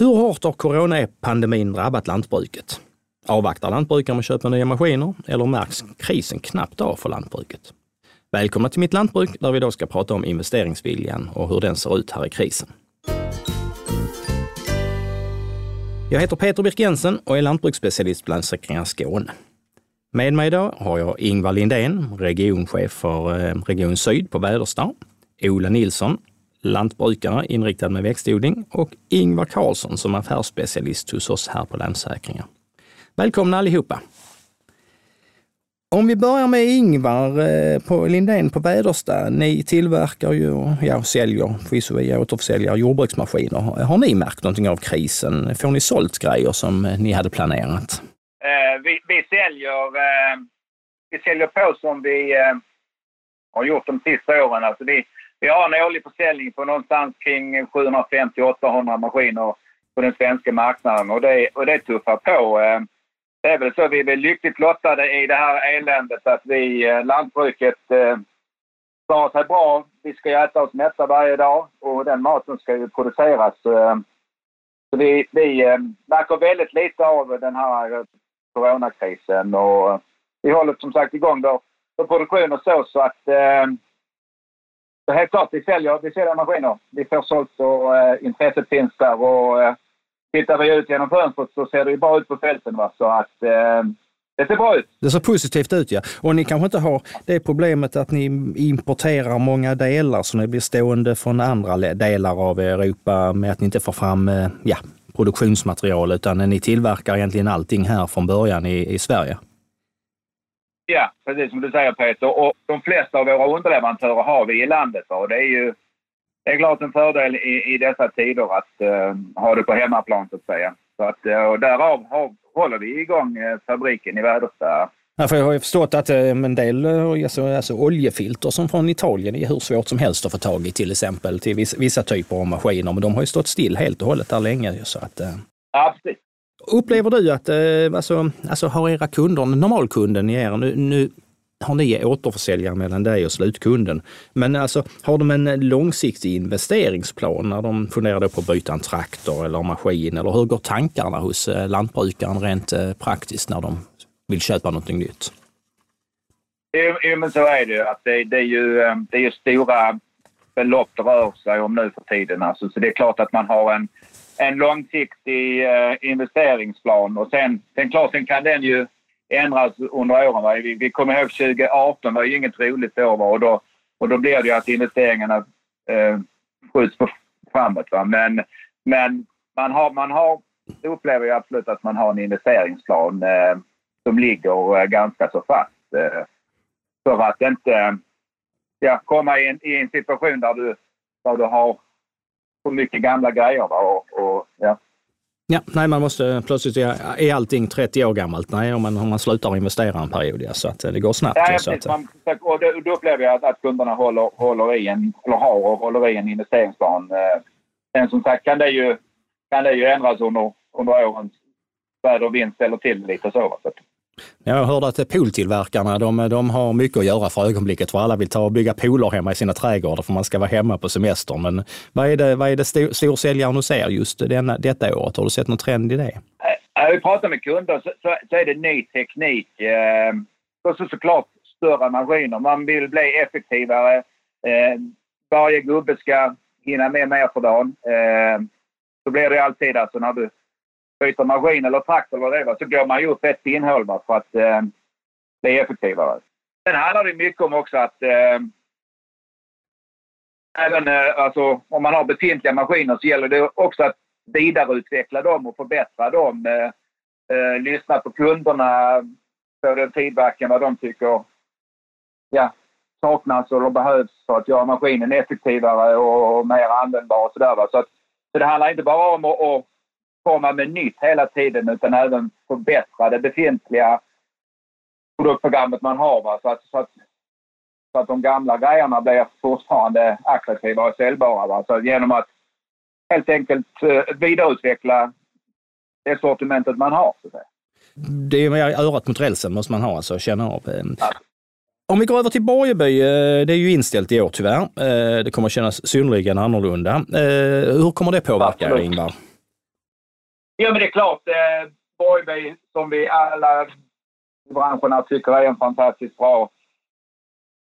Hur hårt har coronapandemin drabbat lantbruket? Avvaktar lantbrukare med att köpa nya maskiner eller märks krisen knappt av för lantbruket? Välkomna till Mitt Lantbruk där vi idag ska prata om investeringsviljan och hur den ser ut här i krisen. Jag heter Peter Birk Jensen och är lantbruksspecialist på Länsförsäkringar Skåne. Med mig idag har jag Ingvar Lindén, regionchef för eh, Region Syd på Väderstad, Ola Nilsson, lantbrukare inriktad med växtodling och Ingvar Karlsson som affärsspecialist hos oss här på Länsförsäkringar. Välkomna allihopa! Om vi börjar med Ingvar eh, på Lindén på Väderstad. Ni tillverkar ju, ja säljer förvisso via återförsäljare jordbruksmaskiner. Har ni märkt någonting av krisen? Får ni sålt grejer som eh, ni hade planerat? Eh, vi, vi, säljer, eh, vi säljer på som vi eh, har gjort de sista åren. Alltså vi, vi har en årlig försäljning på någonstans kring 750-800 maskiner på den svenska marknaden och det, och det tuffar på. Ehm, det är väl så vi är lyckligt lottade i det här eländet att vi, eh, lantbruket, eh, klarar sig bra. Vi ska äta oss mätta varje dag och den maten ska ju produceras. Så ehm, vi, vi ehm, märker väldigt lite av den här eh, coronakrisen och vi håller som sagt igång vår, vår produktion och så så att eh, så helt klart, vi säljer, vi säljer maskiner. Vi får sålt och eh, intresset finns där och eh, tittar vi ut genom fönstret så ser det ju bra ut på fälten. Va? Så att eh, det ser bra ut. Det ser positivt ut ja. Och ni kanske inte har det problemet att ni importerar många delar så ni blir stående från andra delar av Europa med att ni inte får fram eh, ja, produktionsmaterial utan ni tillverkar egentligen allting här från början i, i Sverige. Ja, precis som du säger Peter. Och de flesta av våra underleverantörer har vi i landet. Och det är ju det är klart en fördel i, i dessa tider att uh, ha det på hemmaplan så att säga. Så att, uh, och därav har, håller vi igång uh, fabriken i Väderstad. Ja, för jag har ju förstått att en del alltså, alltså oljefilter som från Italien är hur svårt som helst att få tag i till exempel till vissa, vissa typer av maskiner. Men de har ju stått still helt och hållet där länge. Så att, Absolut. Upplever du att, eh, alltså, alltså har era kunder, normalkunden i er, nu, nu har ni återförsäljare mellan dig och slutkunden. Men alltså, har de en långsiktig investeringsplan när de funderar på att byta en traktor eller maskin? Eller hur går tankarna hos eh, lantbrukaren rent eh, praktiskt när de vill köpa någonting nytt? Jo, men så är det ju. Att det, det, är ju eh, det är ju stora belopp det rör sig om nu för tiden. Alltså, så det är klart att man har en en långsiktig eh, investeringsplan och sen, sen klart, sen kan den ju ändras under åren. Va? Vi, vi kommer ihåg 2018 var ju inget roligt år va? och då, och då blir det ju att investeringarna eh, skjuts på framåt. Va? Men, men man har, man har, upplever jag absolut att man har en investeringsplan eh, som ligger eh, ganska så fast. Eh, för att inte ja, komma i en, i en situation där du, där du har för mycket gamla grejer. Och, och, ja. Ja, nej, man måste plötsligt, är allting 30 år gammalt? Nej, om man, om man slutar investera en period, ja, så att det går snabbt. Ja, så att, man, och då, då upplever jag att, att kunderna håller, håller i en, eller har och håller i en investeringsplan. Eh, sen som sagt kan det ju, kan det ju ändras under, under årens väder och vind ställer till lite så. så. Jag hörde att pooltillverkarna de, de har mycket att göra för ögonblicket för alla vill ta och bygga pooler hemma i sina trädgårdar för man ska vara hemma på semester. Men vad är det, vad är det storsäljaren hos er just denna, detta året? Har du sett någon trend i det? När vi pratar med kunder så, så, så är det ny teknik. Eh, och så såklart större maskiner. Man vill bli effektivare. Eh, varje gubbe ska hinna med mer för dagen. Eh, så blir det alltid alltså när du byter maskin eller traktor eller vad det var, så går man ju upp ett pinnhål för att eh, bli effektivare. Sen handlar det mycket om också att eh, även eh, alltså, om man har befintliga maskiner så gäller det också att vidareutveckla dem och förbättra dem. Eh, eh, lyssna på kunderna, få den feedbacken vad de tycker ja, saknas eller behövs för att göra maskinen effektivare och, och mer användbar och sådär. Så, så det handlar inte bara om att, att komma med nytt hela tiden utan även förbättra det befintliga produktprogrammet man har. Va? Så, att, så, att, så att de gamla grejerna blir fortfarande attraktiva och säljbara. Va? Så genom att helt enkelt uh, vidareutveckla det sortimentet man har. Så att Det är mer örat mot rälsen måste man ha, alltså känna av. Eh. Ja. Om vi går över till Borgeby, eh, det är ju inställt i år tyvärr. Det kommer kännas synnerligen annorlunda. Hur kommer det påverka er, Ingvar? Ja, men det är klart. Eh, Borgby, som vi alla i branscherna tycker är en fantastiskt bra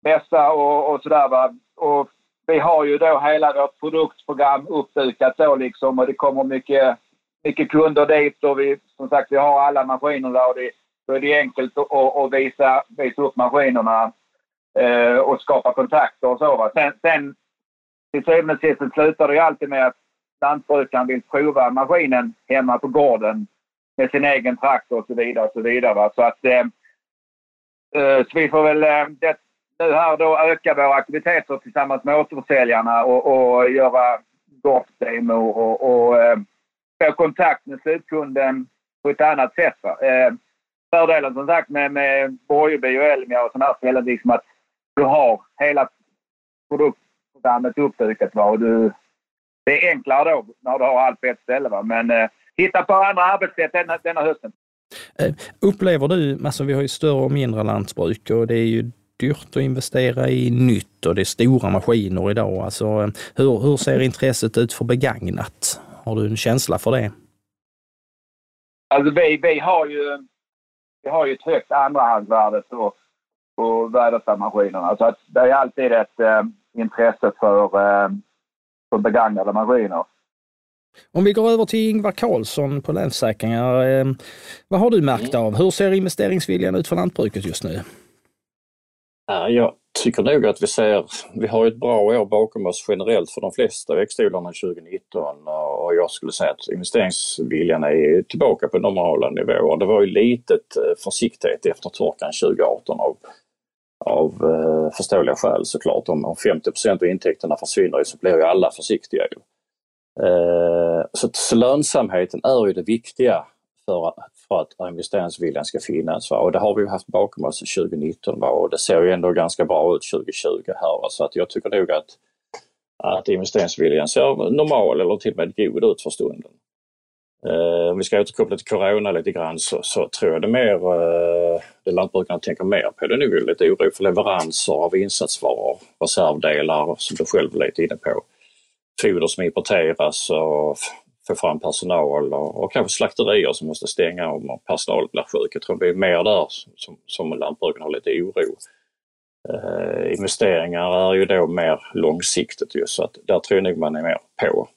bästa och, och sådär. Va? Och vi har ju då hela vårt produktprogram uppdukat då liksom och det kommer mycket, mycket kunder dit och vi, som sagt, vi har alla maskiner där och det, då är det enkelt att, att visa, visa upp maskinerna eh, och skapa kontakter och så. Va? Sen, sen till syvende och sist slutar det ju alltid med att lantbrukaren vill prova maskinen hemma på gården med sin egen traktor och så vidare. Och så vidare va? Så att eh, eh så vi får väl eh, det, nu här då öka våra aktiviteter tillsammans med återförsäljarna och, och göra gårdsdemo och, och eh, få kontakt med slutkunden på ett annat sätt. Eh, fördelen som sagt med, med Borgeby och Elmia och sådana här ställen liksom att du har hela produktprogrammet uppdukat. Va? Och du, det är enklare då när du har allt på ett ställe. Va? Men eh, hitta på andra arbetssätt denna, denna hösten. Eh, upplever du, alltså vi har ju större och mindre lantbruk och det är ju dyrt att investera i nytt och det är stora maskiner idag. Alltså, hur, hur ser intresset ut för begagnat? Har du en känsla för det? Alltså vi, vi, har, ju, vi har ju ett högt andrahandsvärde på, på väderstamaskinerna. Så att det är alltid ett eh, intresse för, eh, för begagnade maskiner. Om vi går över till Ingvar Karlsson på Länsförsäkringar. Eh, vad har du märkt av? Hur ser investeringsviljan ut för lantbruket just nu? Jag tycker nog att vi ser, vi har ett bra år bakom oss generellt för de flesta växtodlarna 2019 och jag skulle säga att investeringsviljan är tillbaka på normala nivåer. Det var ju litet eh, försiktighet efter torkan 2018 av, av eh, förståeliga skäl såklart. Om 50% av intäkterna försvinner så blir ju alla försiktiga. Eh, så lönsamheten är ju det viktiga för, för att investeringsviljan ska finnas. Va? Och det har vi haft bakom oss 2019 va? och det ser ju ändå ganska bra ut 2020 här. Va? Så att jag tycker nog att, att investeringsviljan ser normal eller till och med god ut för stunden. Eh, om vi ska återkoppla till Corona lite grann så, så tror jag det mer, eh, det lantbrukarna tänker mer på det nu är lite oro för leveranser av insatsvaror, reservdelar som du själv är lite inne på. Foder som importeras och få fram personal och, och kanske slakterier som måste stänga om personal blir sjuk. Jag tror det är mer där som, som lantbrukarna har lite oro. Eh, investeringar är ju då mer långsiktigt ju så att där tror jag nog man är mer på.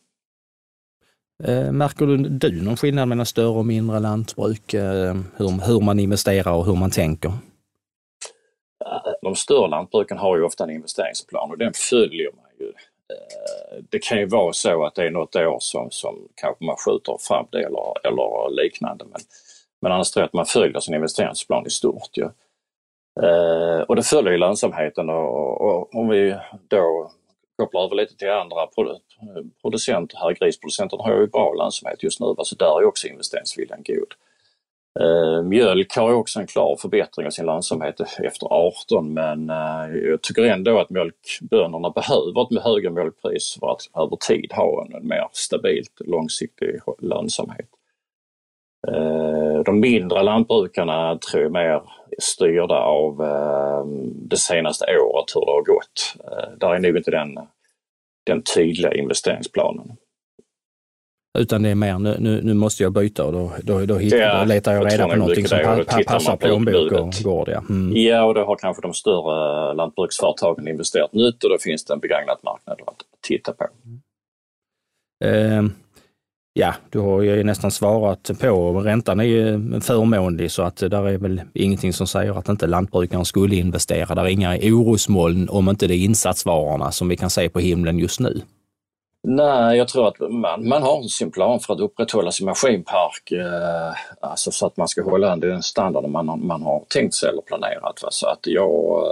Eh, märker du, du någon skillnad mellan större och mindre lantbruk? Eh, hur, hur man investerar och hur man tänker? Eh, de större lantbruken har ju ofta en investeringsplan och den följer man ju det kan ju vara så att det är något år som, som kanske man skjuter fram det eller, eller liknande. Men, men annars tror jag att man följer sin investeringsplan i stort. Ja. Och det följer ju lönsamheten och, och, om vi då kopplar över lite till andra producenter här, grisproducenterna har ju bra lönsamhet just nu, så där är också investeringsviljan god. Eh, mjölk har också en klar förbättring av sin lönsamhet efter 18 men eh, jag tycker ändå att mjölkbönderna behöver ett högre mjölkpris för att över tid ha en, en mer stabilt långsiktig lönsamhet. Eh, de mindre lantbrukarna tror jag mer styrda av det senaste året hur det har gått. Där är nog inte den, den tydliga investeringsplanen. Utan det är mer, nu, nu, nu måste jag byta och då, då, då, hittar, ja, då letar jag reda på någonting som pa, pa, passar plånbok och gård. Ja. Mm. ja, och då har kanske de större lantbruksföretagen investerat nytt och då finns det en begagnat marknad att titta på. Mm. Uh, ja, du har ju nästan svarat på. Räntan är ju förmånlig så att där är väl ingenting som säger att inte lantbrukaren skulle investera. Där är inga orosmoln om inte det är insatsvarorna som vi kan se på himlen just nu. Nej, jag tror att man, man har sin plan för att upprätthålla sin maskinpark, eh, alltså så att man ska hålla den standard man, man har tänkt sig eller planerat. Va? Så att jag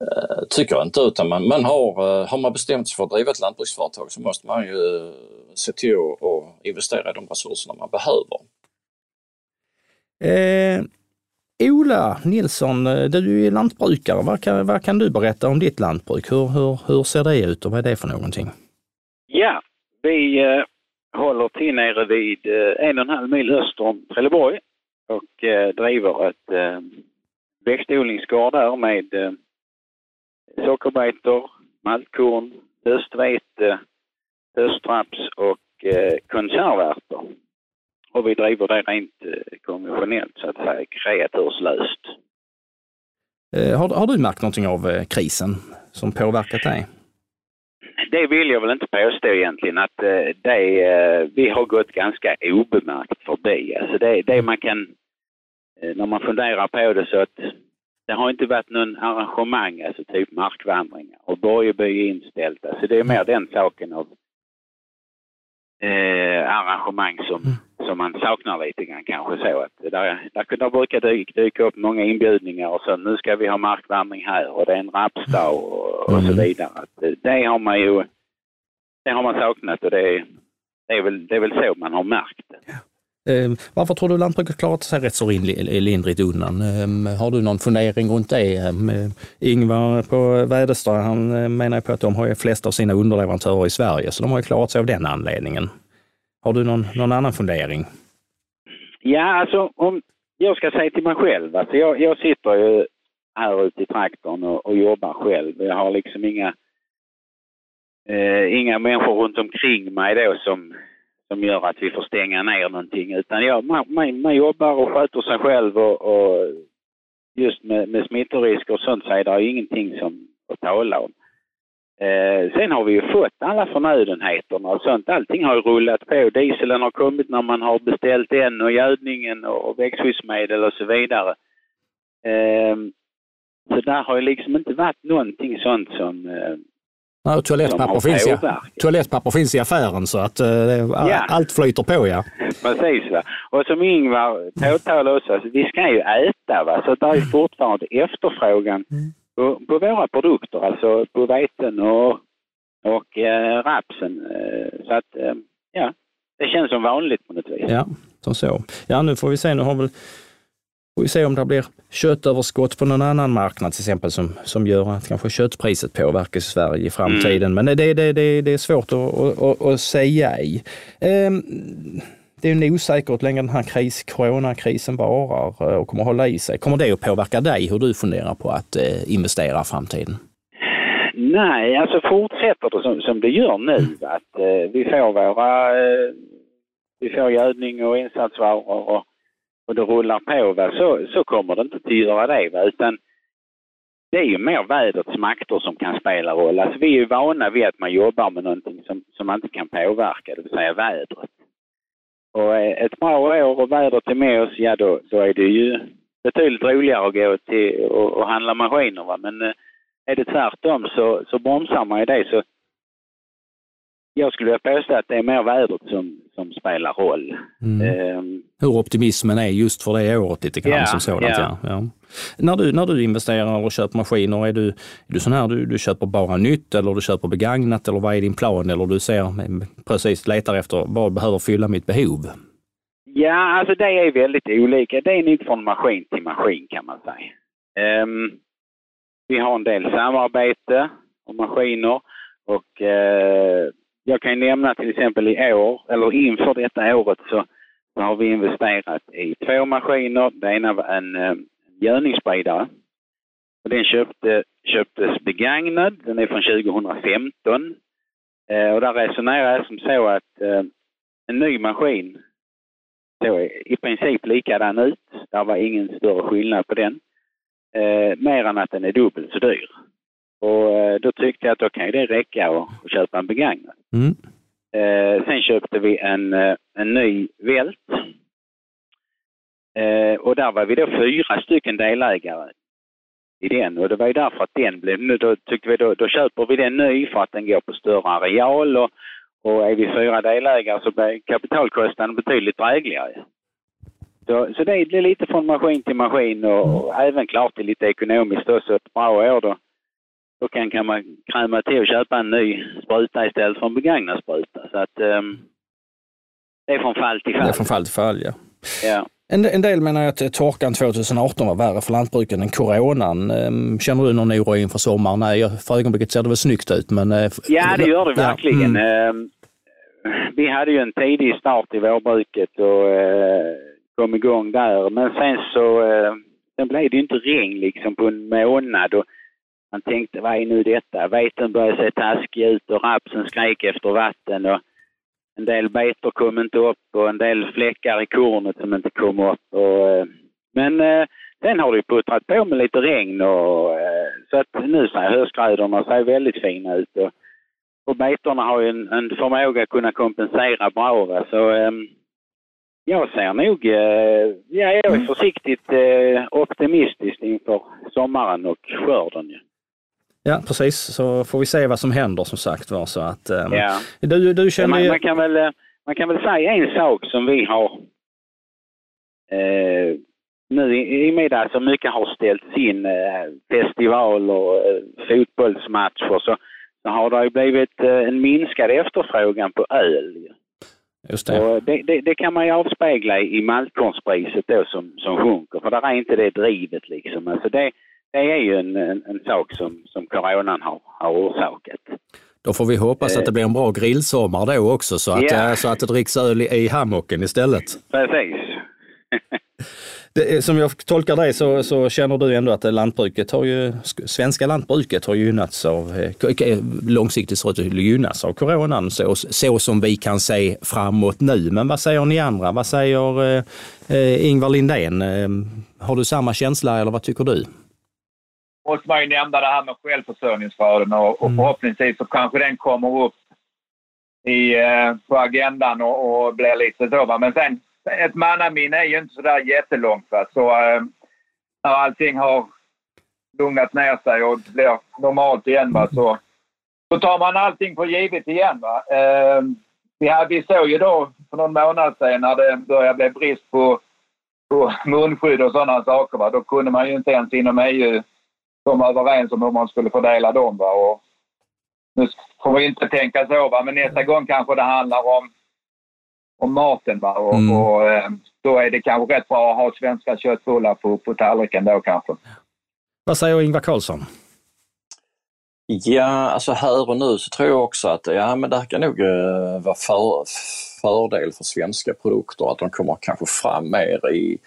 eh, tycker inte utan man, man har, eh, har man bestämt sig för att driva ett lantbruksföretag så måste man ju se till att investera i de resurserna man behöver. Eh, Ola Nilsson, du är lantbrukare. Vad kan, vad kan du berätta om ditt lantbruk? Hur, hur, hur ser det ut och vad är det för någonting? Ja, vi eh, håller till nere vid eh, en och en halv mil öster om Trelleborg och eh, driver ett eh, växtodlingsgård där med eh, sockerbetor, maltkorn, höstvete, höstraps och eh, konservärter. och vi driver det rent eh, konventionellt så att säga, kreaturslöst. Eh, har, har, du märkt någonting av eh, krisen som påverkat dig? Det vill jag väl inte påstå egentligen att eh, det, eh, vi har gått ganska obemärkt förbi. Alltså det, det man kan, eh, när man funderar på det så att det har inte varit någon arrangemang, alltså typ markvandringar och Borgeby är inställt. Alltså det är mer den saken av eh, arrangemang som, mm. som man saknar lite grann kanske så. Att där, där, där brukar dyka, dyka upp många inbjudningar och så nu ska vi ha markvandring här och det är en rapsdag och, och så mm. vidare. Att, det har man ju det har man saknat och det, det, är, väl, det är väl så man har märkt Ehm, varför tror du lantbruket klarat sig rätt så lindrigt undan? Eh, har du någon fundering runt det? Eh, Ingvar på Väderstad, han eh, menar på att de har flest av sina underleverantörer i Sverige, så de har klarat sig av den anledningen. Har du någon, någon annan fundering? Ja, alltså om jag ska säga till mig själv, alltså jag, jag sitter ju här ute i traktorn och, och jobbar själv. Jag har liksom inga, eh, inga människor runt omkring mig då som som gör att vi får stänga ner någonting. Utan ja, man, man, man jobbar och sköter sig själv och, och just med, med smittorisker och sånt så är det ingenting som att tala om. Eh, sen har vi ju fått alla förnödenheterna och sånt. Allting har ju rullat på. Dieseln har kommit när man har beställt den och gödningen och växtskyddsmedel och så vidare. Eh, så där har ju liksom inte varit någonting sånt som eh, Ja, toalettpapper, finns i, toalettpapper finns i affären så att uh, ja. allt flyter på ja. Precis. Va? Och som Ingvar påtalar också, alltså, vi ska ju äta va? så det är fortfarande efterfrågan mm. på, på, våra produkter, alltså på veten och, och äh, rapsen. Äh, så att äh, ja, det känns som vanligt på något vis. Ja, som så. Ja, nu får vi se, nu har väl Får vi se om det blir köttöverskott på någon annan marknad till exempel som, som gör att kanske köttpriset påverkas i Sverige i framtiden. Mm. Men det, det, det, det är svårt att, att, att säga i. Ehm, det är osäkert hur länge den här kris, coronakrisen varar eh, och kommer att hålla i sig. Kommer det att påverka dig hur du funderar på att eh, investera i framtiden? Nej, alltså fortsätter det som, som det gör nu, att eh, vi får våra eh, vi får gödning och insatsvaror och och det rullar på va, så, så kommer det inte att göra det. Va, utan det är ju mer vädrets makter som kan spela roll. Alltså vi är ju vana vid att man jobbar med någonting som, som man inte kan påverka, det vill säga vädret. Och eh, ett bra år och vädret är med oss, ja då, då är det ju betydligt roligare att gå till och, och handla maskiner. Va? Men eh, är det tvärtom så, så bromsar man ju det. Så jag skulle vilja påstå att det är mer vädret som, som spelar roll. Mm. Um, Hur optimismen är just för det året lite grann ja, som sådant. Ja. Ja. När, du, när du investerar och köper maskiner, är du, är du sån här, du, du köper bara nytt eller du köper begagnat eller vad är din plan? Eller du ser precis, letar efter vad behöver fylla mitt behov? Ja, alltså det är väldigt olika. Det är nog från maskin till maskin kan man säga. Um, vi har en del samarbete om maskiner och uh, jag kan nämna till exempel i år, eller inför detta året så, så har vi investerat i två maskiner. Det ena var en eh, gödningsspridare. Den köpte, köptes begagnad, den är från 2015. Eh, och där resonerar jag som så att eh, en ny maskin såg i princip likadan ut. Det var ingen större skillnad på den. Eh, mer än att den är dubbelt så dyr. Och eh, då tyckte jag att då kan det räcka att köpa en begagnad. Mm. Eh, sen köpte vi en, eh, en ny vält. Eh, och där var vi då fyra stycken delägare i den och det var ju därför att den blev, nu då tyckte vi då, då köper vi den ny för att den går på större areal och, och är vi fyra delägare så blir kapitalkostnaden betydligt drägligare. Så, så det är lite från maskin till maskin och, och även klart det lite ekonomiskt också. Ett bra år då då kan, kan man kräma till och köpa en ny spruta istället för en begagnad spruta. Så att um, det är från fall till fall. Det är från fall till fall, ja. ja. En, en del menar att torkan 2018 var värre för lantbruken än coronan. Ehm, känner du någon oro inför sommaren? Nej, för ögonblicket ser det väl snyggt ut, men... Eh, ja, det gör det verkligen. Ja. Mm. Vi hade ju en tidig start i vårbruket och eh, kom igång där, men sen så sen blev det inte regn liksom på en månad. Och man tänkte, vad är nu detta? Veten började se taskig ut och rapsen skrek efter vatten. Och en del betor kom inte upp och en del fläckar i kornet som inte kom upp. Och, eh, men eh, sen har det puttrat på med lite regn och eh, så att nu ser höstgrödorna ser väldigt fina ut. Och, och betorna har ju en, en förmåga att kunna kompensera bra. Va? Så ehm, jag ser nog, ja, jag är mm. försiktigt optimistisk inför sommaren och skörden. Ja. Precis. Så får vi se vad som händer som sagt var. Så att, um, ja. du, du känner man, man, kan väl, man kan väl säga en sak som vi har eh, nu i, i och med att så mycket har ställts in, eh, festivaler och eh, fotbollsmatcher, så, så har det ju blivit eh, en minskad efterfrågan på öl. Just det. Och det, det, det, kan man ju avspegla i maltkornspriset då som, som sjunker, för där är inte det drivet liksom. Alltså det, det är ju en, en, en, sak som, som coronan har, har orsakat. Då får vi hoppas att det blir en bra grillsommar då också så att, ja. så att det dricks öl i hammocken istället. Precis. Det, som jag tolkar dig så, så, känner du ändå att lantbruket har ju, svenska lantbruket har gynnats av, eh, långsiktigt så gynnas av coronan så, så som vi kan se framåt nu. Men vad säger ni andra? Vad säger eh, eh Ingvar Lindén? Eh, har du samma känsla eller vad tycker du? Måste man ju nämna det här med självförsörjningsgraden och, och mm. förhoppningsvis så kanske den kommer upp i, eh, på agendan och, och blir lite så. Men sen, ett mannaminne är ju inte sådär jättelångt. Va? Så eh, när allting har lugnat ner sig och blir normalt igen va? Så, så tar man allting för givet igen. Va? Eh, vi, hade, vi såg ju då för någon månad sedan när det började bli brist på, på munskydd och sådana saker. Va? Då kunde man ju inte ens inom EU komma överens om hur man skulle fördela dem. Va? Och nu får vi inte tänka så, va? men nästa gång kanske det handlar om, om maten. Va? Och, mm. och eh, då är det kanske rätt bra att ha svenska köttbullar på, på tallriken då kanske. Vad säger Ingvar Carlsson? Ja, alltså här och nu så tror jag också att ja, men det kan nog uh, vara för, fördel för svenska produkter att de kommer kanske fram mer i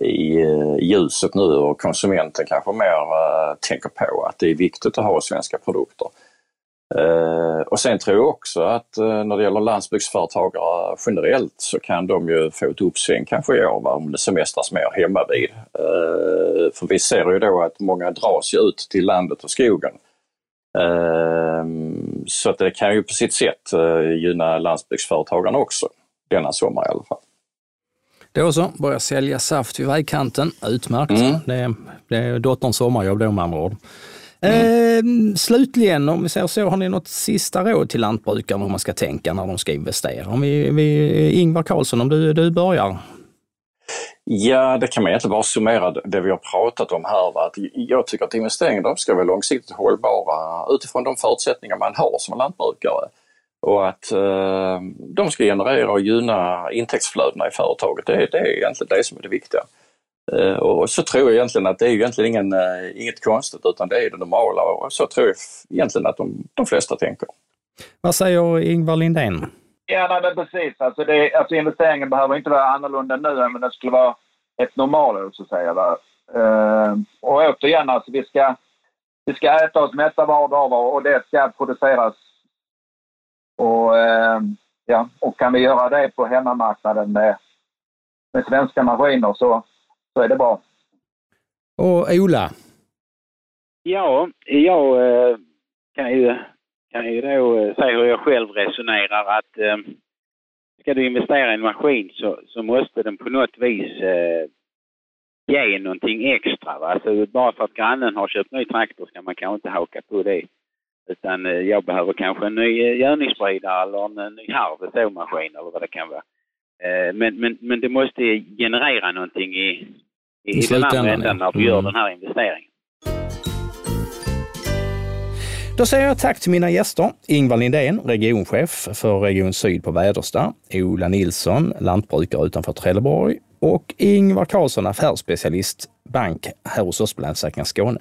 i eh, ljuset nu och konsumenten kanske mer uh, tänker på att det är viktigt att ha svenska produkter. Uh, och sen tror jag också att uh, när det gäller landsbygdsföretagare generellt så kan de ju få ett uppsving kanske i år om det semestras mer hemma vid. för vi ser ju då att många dras ju ut till landet och skogen. Ehm, så att det kan ju på sitt sätt gynna landsbygdsföretagarna också denna sommar i alla fall. Då så, börja sälja saft vid vägkanten. Utmärkt. Mm. Det, det är dotterns sommarjobb då med andra ord. Mm. Eh, slutligen, om vi säger så, har ni något sista råd till lantbrukarna hur man ska tänka när de ska investera? Om vi, vi, Ingvar Carlsson, om du, du börjar. Ja, det kan man egentligen bara summera det vi har pratat om här. Att jag tycker att investeringar ska vara långsiktigt hållbara utifrån de förutsättningar man har som lantbrukare och att eh, de ska generera och gynna intäktsflödena i företaget. Det, det är egentligen det som är det viktiga. Eh, och så tror jag egentligen att det är egentligen ingen, eh, inget konstigt utan det är det normala och så tror jag egentligen att de, de flesta tänker. Vad säger Ingvar Lindén? Ja, nej, precis. Alltså, det, alltså investeringen behöver inte vara annorlunda nu än det skulle vara ett normalår så att säga. Uh, och återigen, alltså, vi ska, vi ska äta oss mätta var dag och det ska produceras och, eh, ja, och kan vi göra det på hemmamarknaden med, med svenska maskiner så, så är det bra. Och Ola? Ja, jag eh, kan ju, kan ju då eh, säga hur jag själv resonerar att ska du investera i en maskin så, så måste den på något vis eh, ge någonting extra. Va? Alltså, bara för att grannen har köpt ny traktor ska man kanske inte haka på det. Utan eh, jag behöver kanske en ny eh, görningsspridare eller en ny harv, såmaskin eller vad det kan vara. Eh, men, men, men det måste generera någonting i, i, I den andra änden när du gör mm. den här investeringen. Då säger jag tack till mina gäster. Ingvar Lindén, regionchef för Region Syd på Väderstad. Ola Nilsson, lantbrukare utanför Trelleborg. Och Ingvar Karlsson, affärsspecialist, bank här hos oss på Länsförsäkringar Skåne.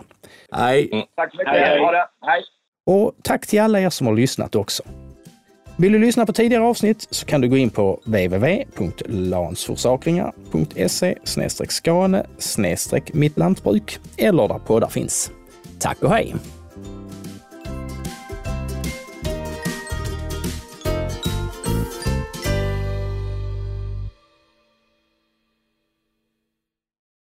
Hej! Mm. Tack så mycket. Hej, hej. Ha det. Hej! Och tack till alla er som har lyssnat också. Vill du lyssna på tidigare avsnitt så kan du gå in på www.lansforsakringar.se skane mittlantbruk eller där poddar finns. Tack och hej!